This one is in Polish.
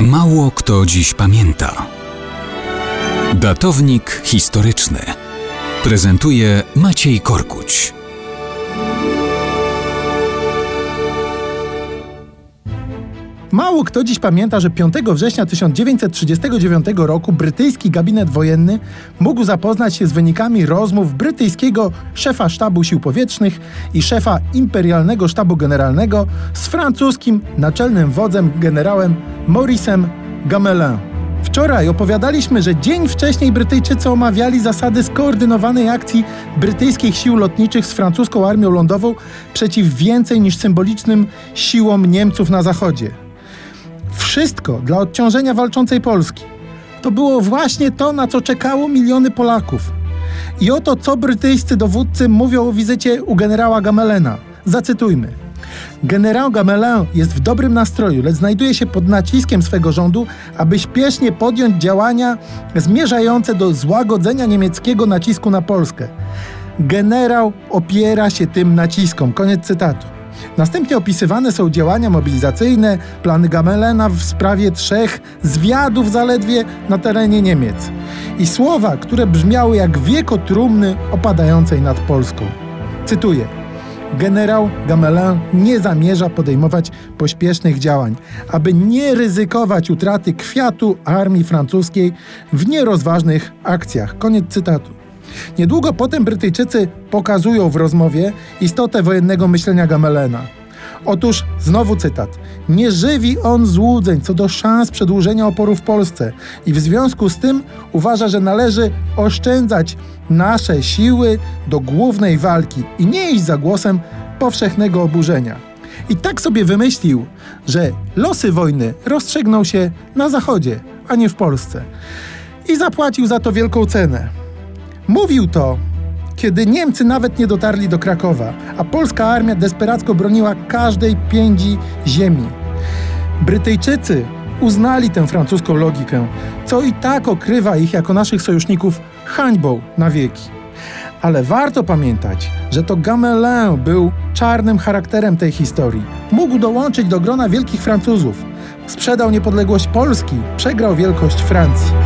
Mało kto dziś pamięta. Datownik historyczny prezentuje Maciej Korkuć. Mało kto dziś pamięta, że 5 września 1939 roku brytyjski gabinet wojenny mógł zapoznać się z wynikami rozmów brytyjskiego szefa sztabu sił powietrznych i szefa imperialnego sztabu generalnego z francuskim naczelnym wodzem generałem Mauricem Gamelin. Wczoraj opowiadaliśmy, że dzień wcześniej Brytyjczycy omawiali zasady skoordynowanej akcji brytyjskich sił lotniczych z francuską armią lądową przeciw więcej niż symbolicznym siłom Niemców na zachodzie. Wszystko dla odciążenia walczącej Polski. To było właśnie to, na co czekało miliony Polaków. I oto co brytyjscy dowódcy mówią o wizycie u generała Gamelena. Zacytujmy. Generał Gamelin jest w dobrym nastroju, lecz znajduje się pod naciskiem swego rządu, aby śpiesznie podjąć działania zmierzające do złagodzenia niemieckiego nacisku na Polskę. Generał opiera się tym naciskom. Koniec cytatu. Następnie opisywane są działania mobilizacyjne, plany Gamelena w sprawie trzech zwiadów zaledwie na terenie Niemiec. I słowa, które brzmiały jak wieko trumny opadającej nad Polską. Cytuję. Generał Gamelin nie zamierza podejmować pośpiesznych działań, aby nie ryzykować utraty kwiatu armii francuskiej w nierozważnych akcjach. Koniec cytatu. Niedługo potem Brytyjczycy pokazują w rozmowie istotę wojennego myślenia Gamelena. Otóż, znowu cytat, nie żywi on złudzeń co do szans przedłużenia oporu w Polsce i w związku z tym uważa, że należy oszczędzać nasze siły do głównej walki i nie iść za głosem powszechnego oburzenia. I tak sobie wymyślił, że losy wojny rozstrzygną się na zachodzie, a nie w Polsce. I zapłacił za to wielką cenę. Mówił to, kiedy Niemcy nawet nie dotarli do Krakowa, a polska armia desperacko broniła każdej piędzi ziemi. Brytyjczycy uznali tę francuską logikę, co i tak okrywa ich jako naszych sojuszników hańbą na wieki. Ale warto pamiętać, że to Gamelin był czarnym charakterem tej historii. Mógł dołączyć do grona wielkich Francuzów. Sprzedał niepodległość Polski, przegrał wielkość Francji.